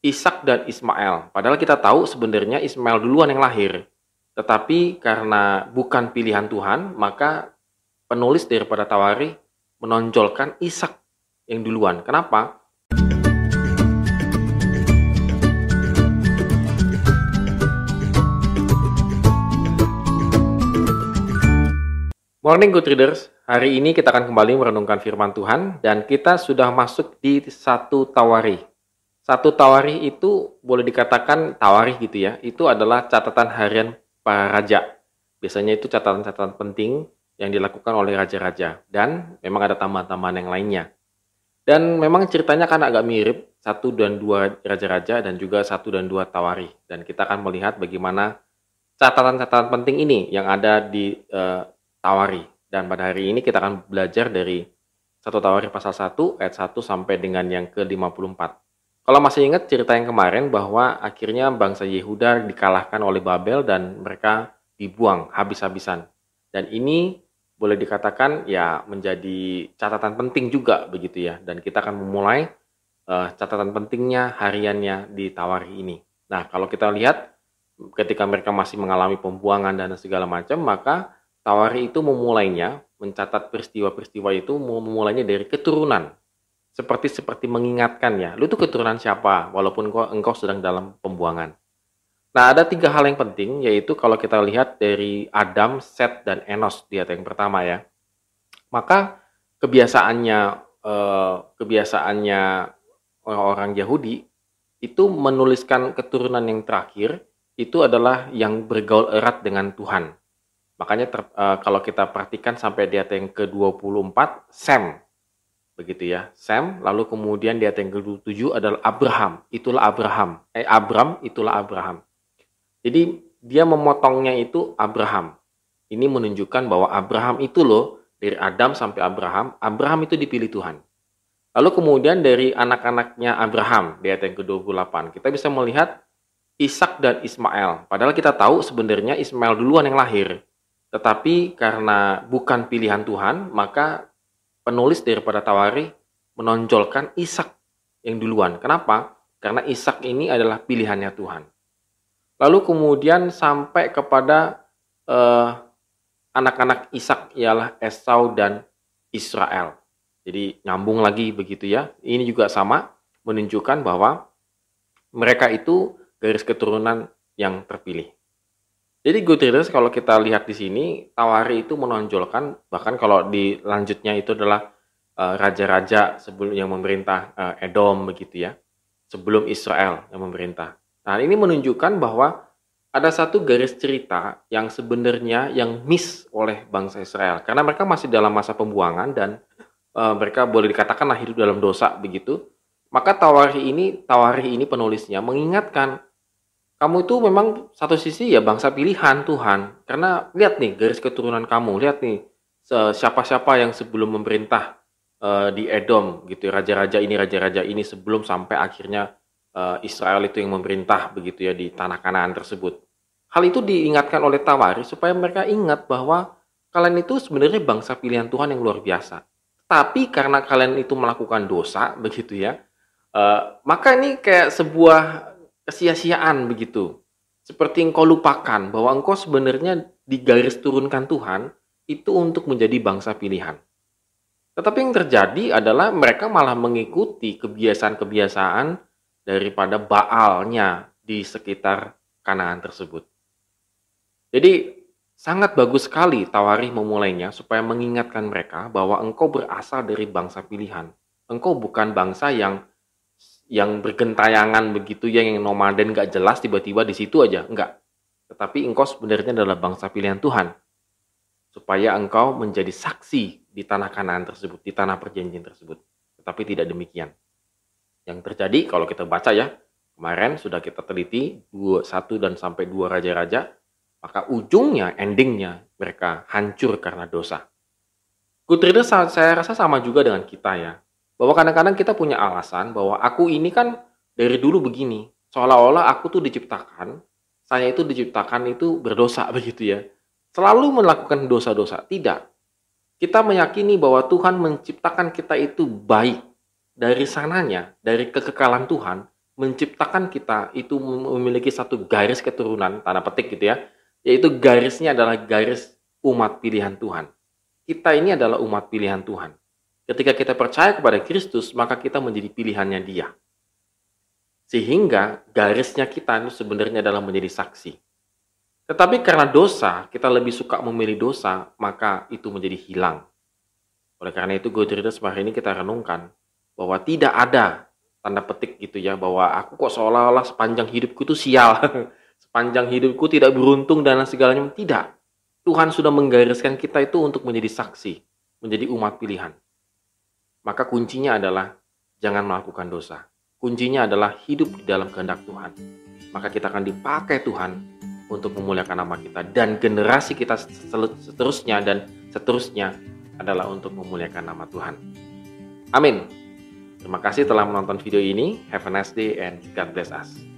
Ishak dan Ismail. Padahal kita tahu sebenarnya Ismail duluan yang lahir. Tetapi karena bukan pilihan Tuhan, maka penulis daripada Tawari menonjolkan Ishak yang duluan. Kenapa? Morning Good Readers, hari ini kita akan kembali merenungkan firman Tuhan dan kita sudah masuk di satu tawari. Satu tawari itu boleh dikatakan tawari gitu ya, itu adalah catatan harian para raja. Biasanya itu catatan-catatan penting yang dilakukan oleh raja-raja dan memang ada tambahan-tambahan yang lainnya. Dan memang ceritanya kan agak mirip satu dan dua raja-raja dan juga satu dan dua tawari. Dan kita akan melihat bagaimana catatan-catatan penting ini yang ada di uh, Tawari. Dan pada hari ini kita akan belajar dari satu Tawari pasal 1 ayat 1 sampai dengan yang ke-54. Kalau masih ingat cerita yang kemarin bahwa akhirnya bangsa Yehuda dikalahkan oleh Babel dan mereka dibuang habis-habisan. Dan ini boleh dikatakan ya menjadi catatan penting juga begitu ya. Dan kita akan memulai uh, catatan pentingnya hariannya di Tawari ini. Nah, kalau kita lihat ketika mereka masih mengalami pembuangan dan segala macam, maka Tawari itu memulainya, mencatat peristiwa-peristiwa itu memulainya dari keturunan. Seperti seperti mengingatkan ya, lu itu keturunan siapa walaupun engkau, engkau sedang dalam pembuangan. Nah, ada tiga hal yang penting, yaitu kalau kita lihat dari Adam, Seth, dan Enos di yang pertama ya. Maka kebiasaannya eh, kebiasaannya orang-orang Yahudi itu menuliskan keturunan yang terakhir itu adalah yang bergaul erat dengan Tuhan. Makanya ter, uh, kalau kita perhatikan sampai di ayat yang ke-24 Sem. Begitu ya. Sem, lalu kemudian di ayat yang ke-27 adalah Abraham. Itulah Abraham. Eh Abram itulah Abraham. Jadi dia memotongnya itu Abraham. Ini menunjukkan bahwa Abraham itu loh dari Adam sampai Abraham, Abraham itu dipilih Tuhan. Lalu kemudian dari anak-anaknya Abraham di ayat yang ke-28, kita bisa melihat Ishak dan Ismail. Padahal kita tahu sebenarnya Ismail duluan yang lahir. Tetapi karena bukan pilihan Tuhan, maka penulis daripada Tawari menonjolkan Ishak yang duluan. Kenapa? Karena Ishak ini adalah pilihannya Tuhan. Lalu kemudian sampai kepada uh, anak-anak Ishak ialah Esau dan Israel. Jadi nyambung lagi begitu ya. Ini juga sama menunjukkan bahwa mereka itu garis keturunan yang terpilih. Jadi readers kalau kita lihat di sini Tawari itu menonjolkan bahkan kalau di lanjutnya itu adalah eh, raja-raja uh, sebelum yang memerintah uh, Edom begitu ya sebelum Israel yang memerintah. Nah ini menunjukkan bahwa ada satu garis cerita yang sebenarnya yang miss oleh bangsa Israel karena mereka masih dalam masa pembuangan dan uh, mereka boleh dikatakan hidup dalam dosa begitu. Maka Tawari ini Tawari ini penulisnya mengingatkan kamu itu memang satu sisi ya bangsa pilihan Tuhan. Karena lihat nih garis keturunan kamu, lihat nih siapa-siapa yang sebelum memerintah uh, di Edom gitu, ya, raja-raja ini, raja-raja ini sebelum sampai akhirnya uh, Israel itu yang memerintah begitu ya di tanah Kanaan tersebut. Hal itu diingatkan oleh Tawari supaya mereka ingat bahwa kalian itu sebenarnya bangsa pilihan Tuhan yang luar biasa. Tapi karena kalian itu melakukan dosa begitu ya, uh, maka ini kayak sebuah kesia-siaan begitu. Seperti engkau lupakan bahwa engkau sebenarnya digaris turunkan Tuhan itu untuk menjadi bangsa pilihan. Tetapi yang terjadi adalah mereka malah mengikuti kebiasaan-kebiasaan daripada Baalnya di sekitar Kanaan tersebut. Jadi sangat bagus sekali Tawari memulainya supaya mengingatkan mereka bahwa engkau berasal dari bangsa pilihan. Engkau bukan bangsa yang yang bergentayangan begitu ya, yang nomaden gak jelas tiba-tiba di situ aja. Enggak. Tetapi engkau sebenarnya adalah bangsa pilihan Tuhan. Supaya engkau menjadi saksi di tanah Kanaan tersebut di tanah perjanjian tersebut. Tetapi tidak demikian. Yang terjadi kalau kita baca ya kemarin sudah kita teliti dua satu dan sampai dua raja-raja maka ujungnya endingnya mereka hancur karena dosa. Good saya rasa sama juga dengan kita ya bahwa kadang-kadang kita punya alasan bahwa aku ini kan dari dulu begini. Seolah-olah aku tuh diciptakan, saya itu diciptakan itu berdosa begitu ya. Selalu melakukan dosa-dosa. Tidak. Kita meyakini bahwa Tuhan menciptakan kita itu baik. Dari sananya, dari kekekalan Tuhan, menciptakan kita itu memiliki satu garis keturunan, tanda petik gitu ya, yaitu garisnya adalah garis umat pilihan Tuhan. Kita ini adalah umat pilihan Tuhan. Ketika kita percaya kepada Kristus, maka kita menjadi pilihannya Dia. Sehingga garisnya kita itu sebenarnya adalah menjadi saksi. Tetapi karena dosa, kita lebih suka memilih dosa, maka itu menjadi hilang. Oleh karena itu, Good Readers, hari ini kita renungkan bahwa tidak ada tanda petik gitu ya bahwa aku kok seolah-olah sepanjang hidupku itu sial sepanjang hidupku tidak beruntung dan segalanya tidak Tuhan sudah menggariskan kita itu untuk menjadi saksi menjadi umat pilihan maka kuncinya adalah jangan melakukan dosa. Kuncinya adalah hidup di dalam kehendak Tuhan. Maka kita akan dipakai Tuhan untuk memuliakan nama kita. Dan generasi kita seterusnya dan seterusnya adalah untuk memuliakan nama Tuhan. Amin. Terima kasih telah menonton video ini. Have a nice day and God bless us.